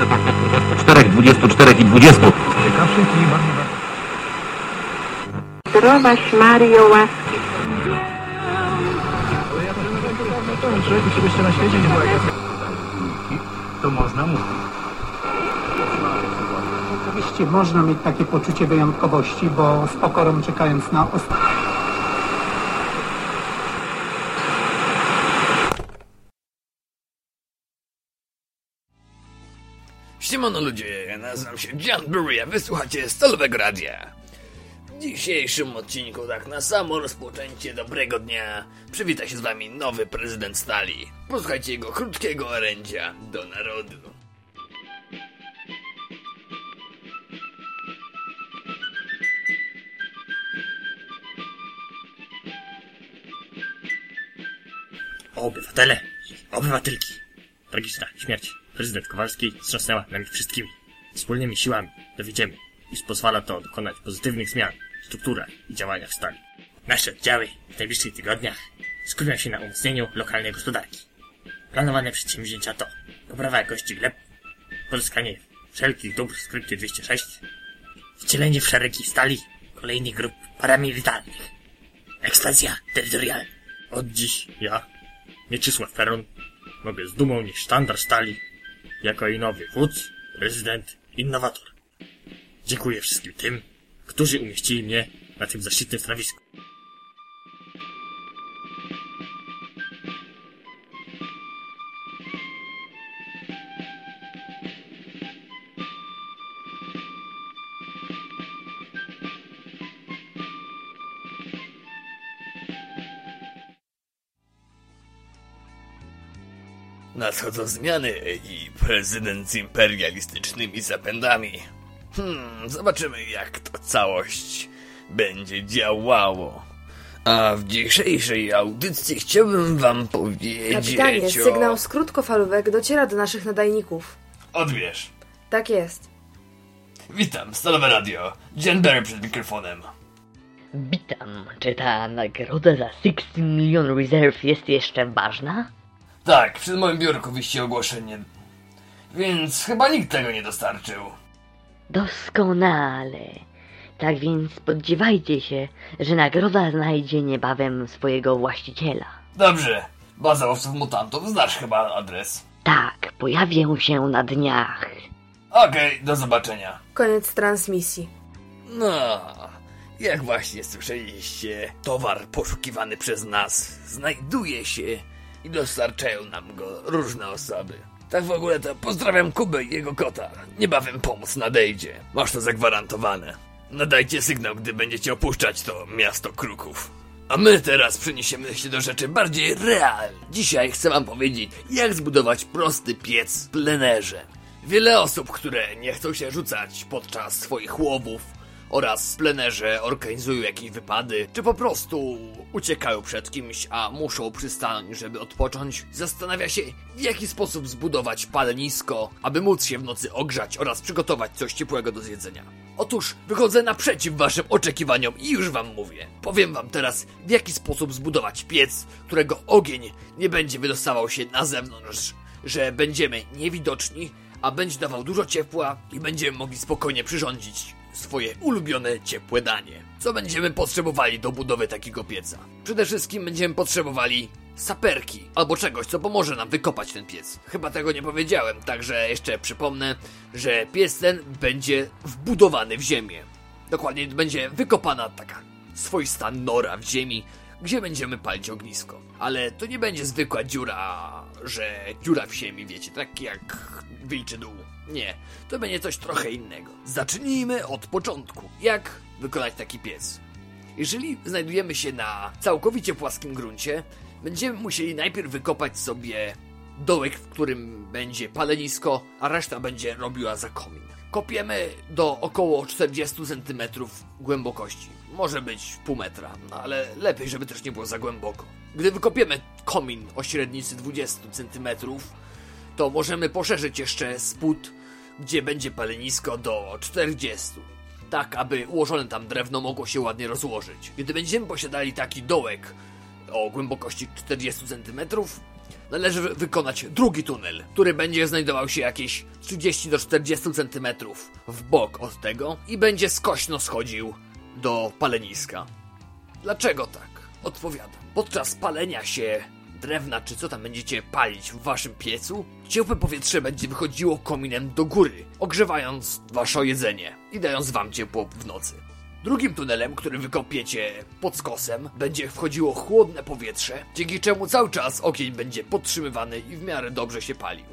4, 24 i 20. Ciekawszy i bardzo Zdrowaś Mario łaski. Człowieku, czegoś jeszcze na świecie nie było. jak- To można mówić. Oczywiście można mieć takie poczucie wyjątkowości, bo z pokorą czekając na ostatnie. Siemano ludzie, ja nazywam się John Burry, a wysłuchacie Stalowego Radia. W dzisiejszym odcinku, tak na samo rozpoczęcie dobrego dnia, przywita się z wami nowy prezydent Stali. Posłuchajcie jego krótkiego orędzia do narodu. Obywatele, obywatelki. Tragiczna śmierć prezydent Kowalskiej wstrząsnęła nami wszystkimi. Wspólnymi siłami dowiedziemy, iż pozwala to dokonać pozytywnych zmian w strukturach i działaniach stali. Nasze oddziały w najbliższych tygodniach skupią się na umocnieniu lokalnej gospodarki. Planowane przedsięwzięcia to poprawa jakości gleb, pozyskanie wszelkich dóbr z krypty 206, wcielenie w szeregi stali kolejnych grup paramilitarnych, ekspansja terytorialna. Od dziś ja, Mieczysław Peron, mogę z dumą nieść sztandar stali jako jej nowy wódz, prezydent, innowator. Dziękuję wszystkim tym, którzy umieścili mnie na tym zaszczytnym stanowisku. Nadchodzą zmiany i prezydent z imperialistycznymi zapędami. Hmm, zobaczymy jak to całość będzie działało. A w dzisiejszej audycji chciałbym wam powiedzieć Kapitanie, o... sygnał z krótkofalówek dociera do naszych nadajników. Odbierz. Tak jest. Witam, Stalowe Radio. Jen Berry przed mikrofonem. Witam. Czy ta nagroda za 16 milion reserve jest jeszcze ważna? Tak, przed moim biurku wisi ogłoszenie. Więc chyba nikt tego nie dostarczył. Doskonale. Tak więc spodziewajcie się, że nagroda znajdzie niebawem swojego właściciela. Dobrze. Baza łowców mutantów, znasz chyba adres. Tak, pojawię się na dniach. Okej, do zobaczenia. Koniec transmisji. No, jak właśnie słyszeliście, towar poszukiwany przez nas znajduje się i dostarczają nam go różne osoby. Tak w ogóle to pozdrawiam Kubę i jego kota. Niebawem pomoc nadejdzie. Masz to zagwarantowane. Nadajcie sygnał, gdy będziecie opuszczać to miasto kruków. A my teraz przeniesiemy się do rzeczy bardziej realnych. Dzisiaj chcę wam powiedzieć, jak zbudować prosty piec w plenerze. Wiele osób, które nie chcą się rzucać podczas swoich łowów oraz plenerze organizują jakieś wypady, czy po prostu uciekają przed kimś, a muszą przystanąć, żeby odpocząć, zastanawia się, w jaki sposób zbudować palenisko, aby móc się w nocy ogrzać oraz przygotować coś ciepłego do zjedzenia. Otóż wychodzę naprzeciw waszym oczekiwaniom i już wam mówię. Powiem wam teraz, w jaki sposób zbudować piec, którego ogień nie będzie wydostawał się na zewnątrz, że będziemy niewidoczni, a będzie dawał dużo ciepła i będziemy mogli spokojnie przyrządzić swoje ulubione ciepłe danie. Co będziemy potrzebowali do budowy takiego pieca? Przede wszystkim będziemy potrzebowali saperki albo czegoś, co pomoże nam wykopać ten piec. Chyba tego nie powiedziałem, także jeszcze przypomnę, że piec ten będzie wbudowany w ziemię. Dokładnie będzie wykopana taka swoista nora w ziemi, gdzie będziemy palić ognisko. Ale to nie będzie zwykła dziura, że dziura w ziemi, wiecie, tak jak wilczy dół. Nie, to będzie coś trochę innego. Zacznijmy od początku. Jak wykonać taki piec? Jeżeli znajdujemy się na całkowicie płaskim gruncie, będziemy musieli najpierw wykopać sobie dołek, w którym będzie palenisko, a reszta będzie robiła za komin. Kopiemy do około 40 cm głębokości. Może być pół metra, no ale lepiej, żeby też nie było za głęboko. Gdy wykopiemy komin o średnicy 20 cm, to możemy poszerzyć jeszcze spód, gdzie będzie palenisko do 40. Tak, aby ułożone tam drewno mogło się ładnie rozłożyć. Gdy będziemy posiadali taki dołek o głębokości 40 cm, należy wy- wykonać drugi tunel, który będzie znajdował się jakieś 30 do 40 cm w bok od tego i będzie skośno schodził do paleniska. Dlaczego tak? Odpowiadam. Podczas palenia się drewna, czy co tam będziecie palić w waszym piecu, ciepłe powietrze będzie wychodziło kominem do góry, ogrzewając wasze jedzenie i dając wam ciepło w nocy. Drugim tunelem, który wykopiecie pod skosem, będzie wchodziło chłodne powietrze, dzięki czemu cały czas ogień będzie podtrzymywany i w miarę dobrze się palił.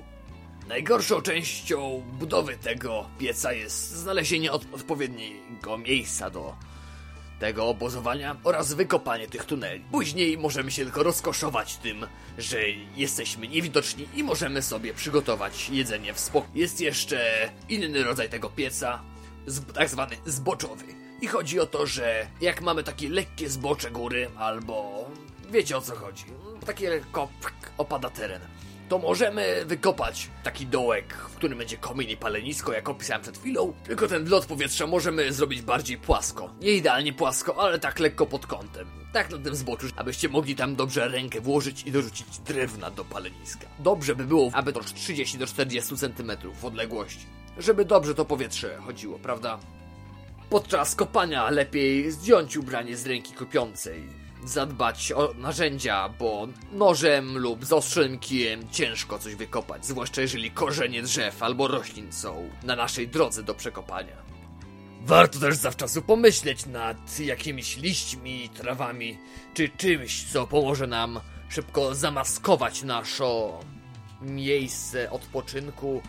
Najgorszą częścią budowy tego pieca jest znalezienie od odpowiedniego miejsca do tego obozowania oraz wykopanie tych tuneli. Później możemy się tylko rozkoszować tym, że jesteśmy niewidoczni i możemy sobie przygotować jedzenie w spokoju. Jest jeszcze inny rodzaj tego pieca, tak zwany zboczowy. I chodzi o to, że jak mamy takie lekkie zbocze góry, albo wiecie o co chodzi, takie lekko opada teren, to możemy wykopać taki dołek, w którym będzie komin i palenisko, jak opisałem przed chwilą, tylko ten wlot powietrza możemy zrobić bardziej płasko. Nie idealnie płasko, ale tak lekko pod kątem. Tak na tym zboczu, abyście mogli tam dobrze rękę włożyć i dorzucić drewna do paleniska. Dobrze by było, aby to 30 do 40 cm w odległości. Żeby dobrze to powietrze chodziło, prawda? Podczas kopania lepiej zdjąć ubranie z ręki kopiącej. Zadbać o narzędzia, bo nożem lub zaostrzonym kijem ciężko coś wykopać, zwłaszcza jeżeli korzenie drzew albo roślin są na naszej drodze do przekopania. Warto też zawczasu pomyśleć nad jakimiś liśćmi, trawami, czy czymś, co pomoże nam szybko zamaskować nasze miejsce odpoczynku,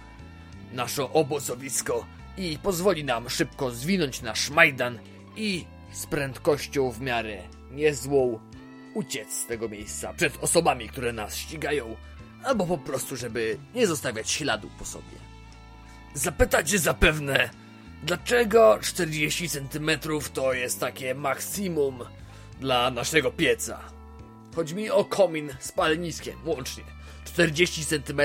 nasze obozowisko i pozwoli nam szybko zwinąć nasz Majdan i z prędkością w miarę niezłą uciec z tego miejsca przed osobami, które nas ścigają, albo po prostu, żeby nie zostawiać śladu po sobie. Zapytacie zapewne, dlaczego 40 cm to jest takie maksimum dla naszego pieca. Chodzi mi o komin z łącznie. 40 cm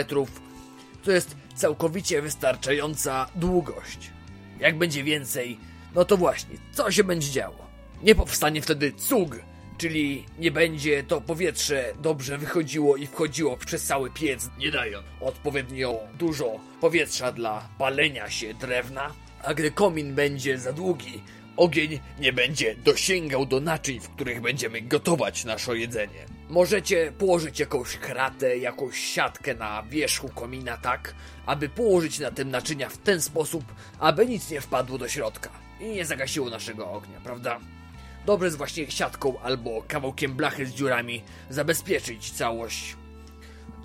to jest całkowicie wystarczająca długość. Jak będzie więcej, no to właśnie, co się będzie działo? Nie powstanie wtedy cug, czyli nie będzie to powietrze dobrze wychodziło i wchodziło przez cały piec, nie dając odpowiednio dużo powietrza dla palenia się drewna, a gdy komin będzie za długi, ogień nie będzie dosięgał do naczyń, w których będziemy gotować nasze jedzenie. Możecie położyć jakąś kratę, jakąś siatkę na wierzchu komina tak, aby położyć na tym naczynia w ten sposób, aby nic nie wpadło do środka i nie zagasiło naszego ognia, prawda? Dobrze jest właśnie siatką albo kawałkiem blachy z dziurami zabezpieczyć całość.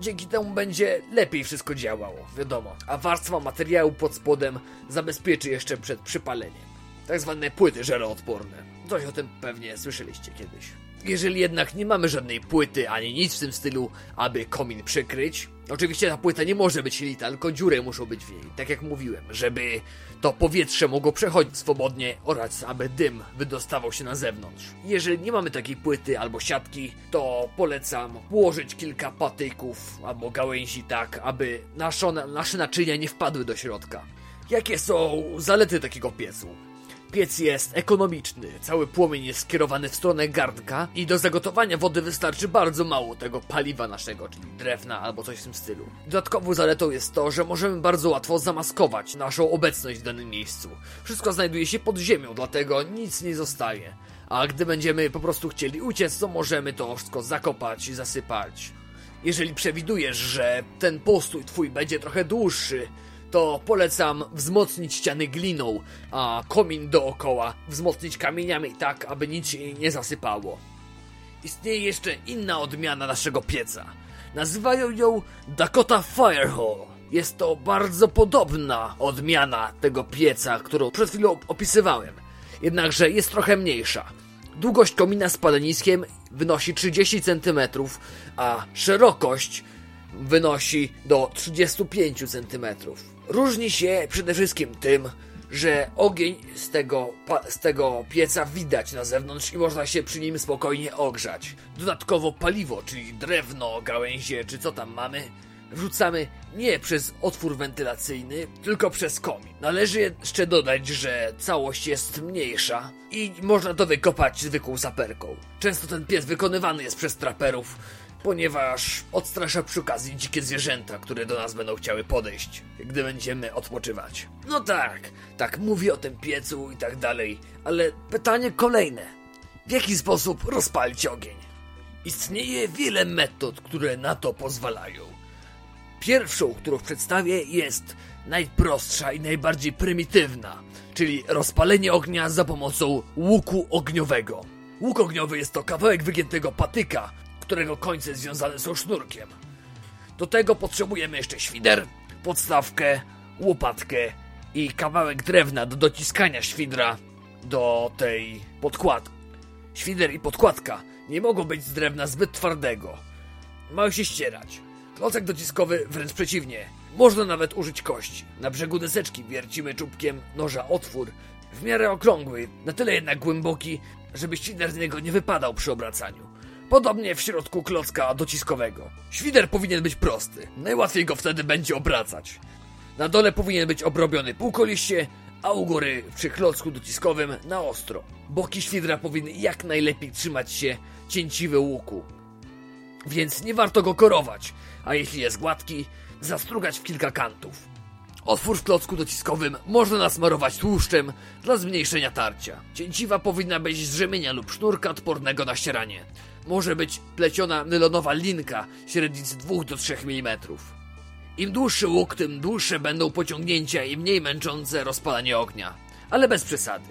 Dzięki temu będzie lepiej wszystko działało, wiadomo. A warstwa materiału pod spodem zabezpieczy jeszcze przed przypaleniem. Tak zwane płyty żeroodporne. Coś o tym pewnie słyszeliście kiedyś. Jeżeli jednak nie mamy żadnej płyty ani nic w tym stylu, aby komin przykryć, oczywiście ta płyta nie może być lita, tylko dziury muszą być w niej, tak jak mówiłem, żeby to powietrze mogło przechodzić swobodnie oraz aby dym wydostawał się na zewnątrz. Jeżeli nie mamy takiej płyty albo siatki, to polecam położyć kilka patyków albo gałęzi tak, aby nasze, nasze naczynia nie wpadły do środka. Jakie są zalety takiego piecu? Piec jest ekonomiczny, cały płomień jest skierowany w stronę garnka i do zagotowania wody wystarczy bardzo mało tego paliwa naszego, czyli drewna albo coś w tym stylu. Dodatkową zaletą jest to, że możemy bardzo łatwo zamaskować naszą obecność w danym miejscu. Wszystko znajduje się pod ziemią, dlatego nic nie zostaje. A gdy będziemy po prostu chcieli uciec, to możemy to wszystko zakopać i zasypać. Jeżeli przewidujesz, że ten postój twój będzie trochę dłuższy, to polecam wzmocnić ściany gliną, a komin dookoła wzmocnić kamieniami tak, aby nic nie zasypało. Istnieje jeszcze inna odmiana naszego pieca. Nazywają ją Dakota Firehall. Jest to bardzo podobna odmiana tego pieca, którą przed chwilą opisywałem. Jednakże jest trochę mniejsza. Długość komina z paleniskiem wynosi 30 cm, a szerokość wynosi do 35 cm. Różni się przede wszystkim tym, że ogień z tego, z tego pieca widać na zewnątrz i można się przy nim spokojnie ogrzać. Dodatkowo paliwo, czyli drewno, gałęzie czy co tam mamy, wrzucamy nie przez otwór wentylacyjny, tylko przez komin. Należy jeszcze dodać, że całość jest mniejsza i można to wykopać zwykłą saperką. Często ten piec wykonywany jest przez traperów ponieważ odstrasza przy okazji dzikie zwierzęta, które do nas będą chciały podejść, gdy będziemy odpoczywać. No tak, tak mówię o tym piecu i tak dalej, ale pytanie kolejne. W jaki sposób rozpalić ogień? Istnieje wiele metod, które na to pozwalają. Pierwszą, którą przedstawię, jest najprostsza i najbardziej prymitywna, czyli rozpalenie ognia za pomocą łuku ogniowego. Łuk ogniowy jest to kawałek wygiętego patyka, którego końce związane są sznurkiem. Do tego potrzebujemy jeszcze świder, podstawkę, łopatkę i kawałek drewna do dociskania świdra do tej podkładki. Świder i podkładka nie mogą być z drewna zbyt twardego. Mają się ścierać. Klocek dociskowy wręcz przeciwnie. Można nawet użyć kości. Na brzegu deseczki wiercimy czubkiem noża otwór, w miarę okrągły, na tyle jednak głęboki, żeby świder z niego nie wypadał przy obracaniu. Podobnie w środku klocka dociskowego. Świder powinien być prosty. Najłatwiej go wtedy będzie obracać. Na dole powinien być obrobiony półkoliście, a u góry przy klocku dociskowym na ostro. Boki świdra powinny jak najlepiej trzymać się cięciwy łuku. Więc nie warto go korować, a jeśli jest gładki, zastrugać w kilka kantów. Otwór w klocku dociskowym można nasmarować tłuszczem dla zmniejszenia tarcia. Cięciwa powinna być z rzemienia lub sznurka odpornego na ścieranie. Może być pleciona nylonowa linka średnicy 2 do 3 mm. Im dłuższy łuk, tym dłuższe będą pociągnięcia i mniej męczące rozpalanie ognia, ale bez przesady.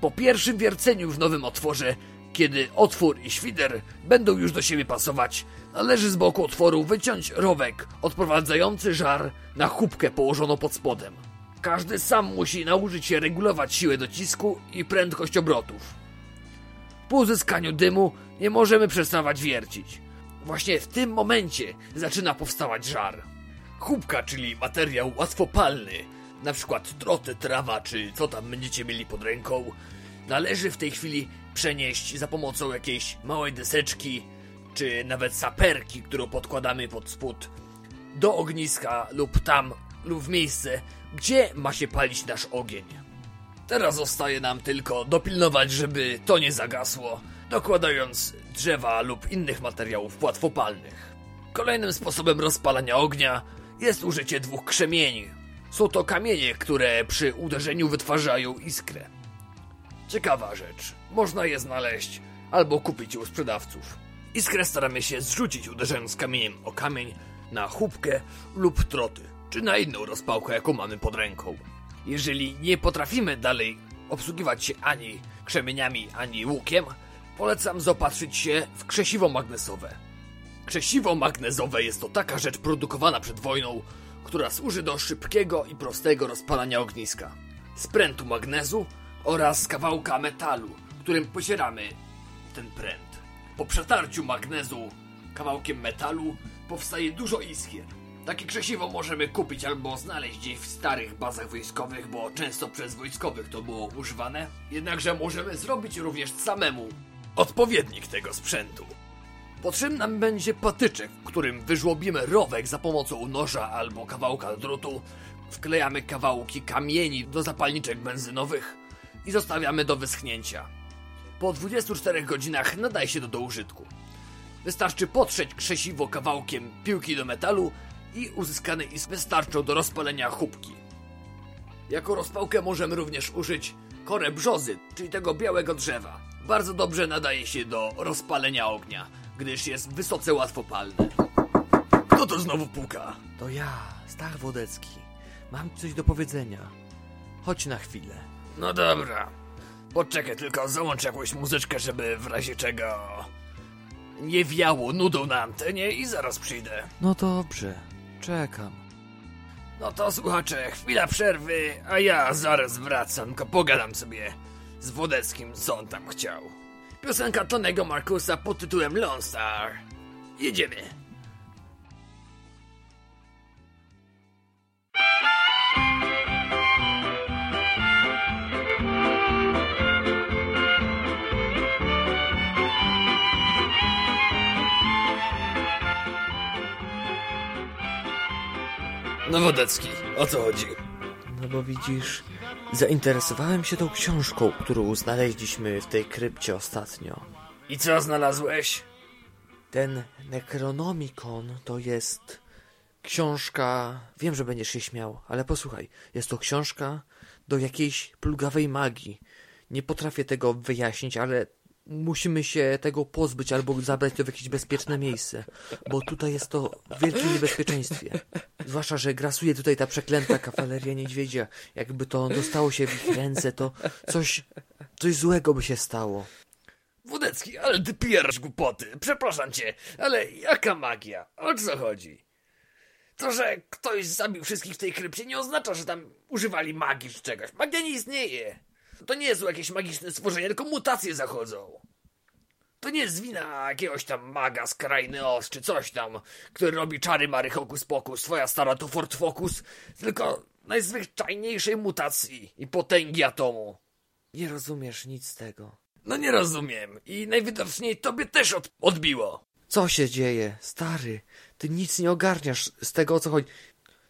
Po pierwszym wierceniu w nowym otworze, kiedy otwór i świder będą już do siebie pasować, należy z boku otworu wyciąć rowek odprowadzający żar na chubkę położoną pod spodem. Każdy sam musi nauczyć się regulować siłę docisku i prędkość obrotów. Po uzyskaniu dymu nie możemy przestawać wiercić. Właśnie w tym momencie zaczyna powstawać żar. Chubka, czyli materiał łatwopalny, na przykład troty, trawa czy co tam będziecie mieli pod ręką, należy w tej chwili przenieść za pomocą jakiejś małej deseczki, czy nawet saperki, którą podkładamy pod spód, do ogniska lub tam, lub w miejsce, gdzie ma się palić nasz ogień. Teraz zostaje nam tylko dopilnować, żeby to nie zagasło, dokładając drzewa lub innych materiałów łatwopalnych. Kolejnym sposobem rozpalania ognia jest użycie dwóch krzemieni. Są to kamienie, które przy uderzeniu wytwarzają iskrę. Ciekawa rzecz. Można je znaleźć albo kupić u sprzedawców. Iskrę staramy się zrzucić uderzając kamieniem o kamień na chubkę lub troty, czy na inną rozpałkę, jaką mamy pod ręką. Jeżeli nie potrafimy dalej obsługiwać się ani krzemieniami, ani łukiem, polecam zaopatrzyć się w krzesiwo magnesowe. Krzesiwo magnezowe jest to taka rzecz produkowana przed wojną, która służy do szybkiego i prostego rozpalania ogniska. Z prętu magnezu oraz kawałka metalu, którym pocieramy ten pręt. Po przetarciu magnezu kawałkiem metalu powstaje dużo iskier. Takie krzesiwo możemy kupić albo znaleźć gdzieś w starych bazach wojskowych, bo często przez wojskowych to było używane. Jednakże możemy zrobić również samemu odpowiednik tego sprzętu. Potrzebny nam będzie patyczek, w którym wyżłobimy rowek za pomocą noża albo kawałka drutu, wklejamy kawałki kamieni do zapalniczek benzynowych i zostawiamy do wyschnięcia. Po 24 godzinach nadaje się to do użytku. Wystarczy potrzeć krzesiwo kawałkiem piłki do metalu i uzyskane iskry wystarczą do rozpalenia chubki. Jako rozpałkę możemy również użyć korę brzozy, czyli tego białego drzewa. Bardzo dobrze nadaje się do rozpalenia ognia, gdyż jest wysoce łatwopalny. Kto to znowu puka? To ja, Stach Wodecki. Mam coś do powiedzenia. Chodź na chwilę. No dobra. Poczekaj, tylko załącz jakąś muzyczkę, żeby w razie czego nie wiało nudą na antenie i zaraz przyjdę. No dobrze, czekam. No to słuchacze, chwila przerwy, a ja zaraz wracam, tylko pogadam sobie z Wodeckim, co on tam chciał. Piosenka Tonego Markusa pod tytułem Lone Star. Jedziemy. No Wodecki, o co chodzi? No bo widzisz, zainteresowałem się tą książką, którą znaleźliśmy w tej krypcie ostatnio. I co znalazłeś? Ten Necronomicon to jest książka. Wiem, że będziesz się śmiał, ale posłuchaj. Jest to książka do jakiejś plugawej magii. Nie potrafię tego wyjaśnić, ale musimy się tego pozbyć albo zabrać to w jakieś bezpieczne miejsce, bo tutaj jest to w wielkim niebezpieczeństwie. Zwłaszcza, że grasuje tutaj ta przeklęta kawaleria niedźwiedzia. Jakby to dostało się w ich ręce, to coś, coś złego by się stało. Wódecki, ale ty pierdź głupoty. Przepraszam cię, ale jaka magia? O co chodzi? To, że ktoś zabił wszystkich w tej krypcie nie oznacza, że tam używali magii czy czegoś. Magia nie istnieje. To nie są jakieś magiczne stworzenia, tylko mutacje zachodzą. To nie jest wina jakiegoś tam maga z krainy Oz, czy coś tam, który robi czary mary hokus pokus, twoja stara to Fort Focus, tylko najzwyczajniejszej mutacji i potęgi atomu. Nie rozumiesz nic z tego. No nie rozumiem i najwidoczniej tobie też od odbiło. Co się dzieje? Stary, ty nic nie ogarniasz z tego, o co chodzi.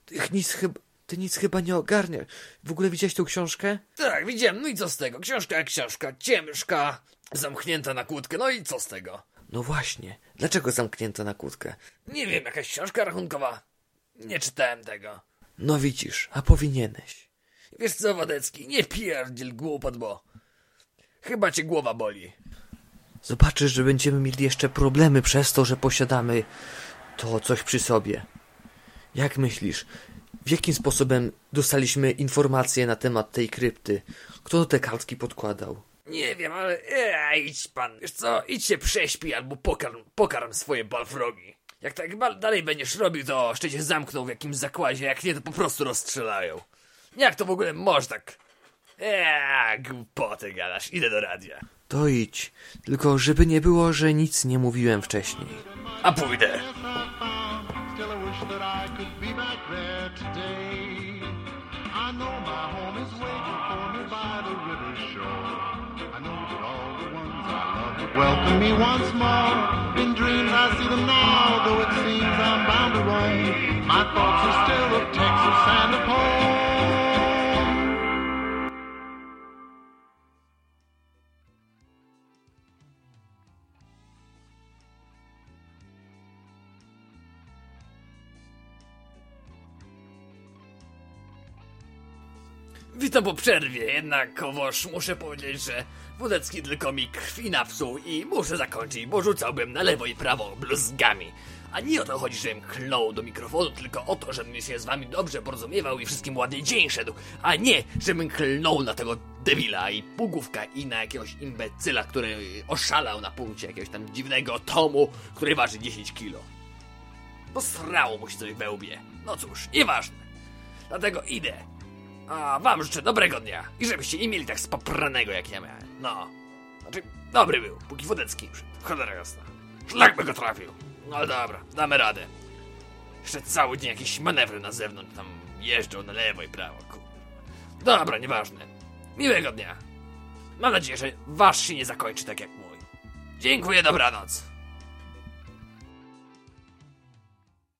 Ty nic chyba... Ty nic chyba nie ogarniasz. W ogóle widziałeś tą książkę? Tak, widziałem, no i co z tego? Książka jak książka, ciężka, zamknięta na kłódkę, no i co z tego? No właśnie. Dlaczego zamknięto na kłódkę? Nie wiem, jakaś książka rachunkowa. Nie czytałem tego. No widzisz, a powinieneś. Wiesz co, Wadecki, nie pierdziel głupot, bo... Chyba cię głowa boli. Zobaczysz, że będziemy mieli jeszcze problemy przez to, że posiadamy to coś przy sobie. Jak myślisz, w jakim sposobem dostaliśmy informacje na temat tej krypty? Kto te kartki podkładał? Nie wiem, ale e, idź pan. Wiesz co, idź się prześpi albo pokarm, pokarm swoje balfrogi. Jak tak dalej będziesz robił, to jeszcze cię zamkną w jakimś zakładzie, jak nie, to po prostu rozstrzelają. Jak to w ogóle może tak? Eee, głupoty gadasz, idę do radia. To idź. Tylko żeby nie było, że nic nie mówiłem wcześniej. A pójdę. Today. I know my home is waiting for me by the river shore. I know that all the ones I love would welcome me once more. In dreams, I see them now, though it seems I'm bound to roam. My thoughts are still of Texas Witam po przerwie, jednakowoż muszę powiedzieć, że Wódecki tylko mi krwi napsuł i muszę zakończyć, bo rzucałbym na lewo i prawo bluzgami. A nie o to chodzi, żebym klnął do mikrofonu, tylko o to, żebym się z wami dobrze porozumiewał i wszystkim ładnie dzień szedł, a nie, żebym klnął na tego debila i pugówka i na jakiegoś imbecyla, który oszalał na punkcie jakiegoś tam dziwnego tomu, który waży 10 kilo. Posrało mu się coś we łbie. No cóż, nieważne. Dlatego idę. A wam życzę dobrego dnia i żebyście nie mieli tak spopranego jak ja miałem. No. Znaczy, dobry był, póki Wodecki przyszedł. Cholera jasna. Szlak by go trafił. No dobra, damy radę. Jeszcze cały dzień jakieś manewry na zewnątrz tam jeżdżą na lewo i prawo, kur... Dobra, nieważne. Miłego dnia. Mam nadzieję, że wasz się nie zakończy tak jak mój. Dziękuję, dobranoc.